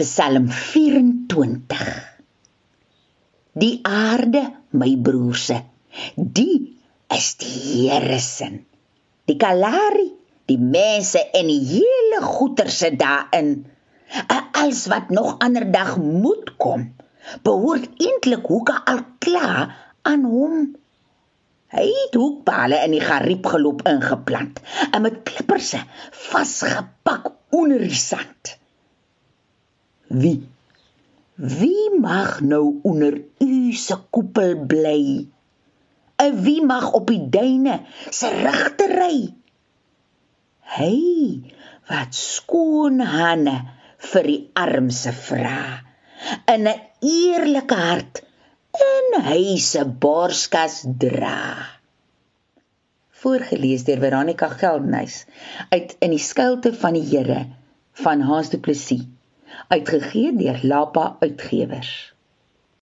Psalm 24 Die aarde, my broerse, die is die Here se. Die Kalahari, die mense en die hele goederse daarin, alles wat nog ander dag moet kom, behoort eintlik hoeke al klaar aan hom. Hy het hoekpale in die gariep geloop ingeplant en met klipperse vasgepak onder die sand. Wie? Wie mag nou onder u se koepel bly? En wie mag op die duine se regtery? Hy wat skoon hande vir die armse vra in 'n eerlike hart in hy se borskas dra. Voorgeles deur Veronica Geldnys uit in die skuilte van die Here van Hans Du Plessis uitgegee deur Lapa Uitgewers.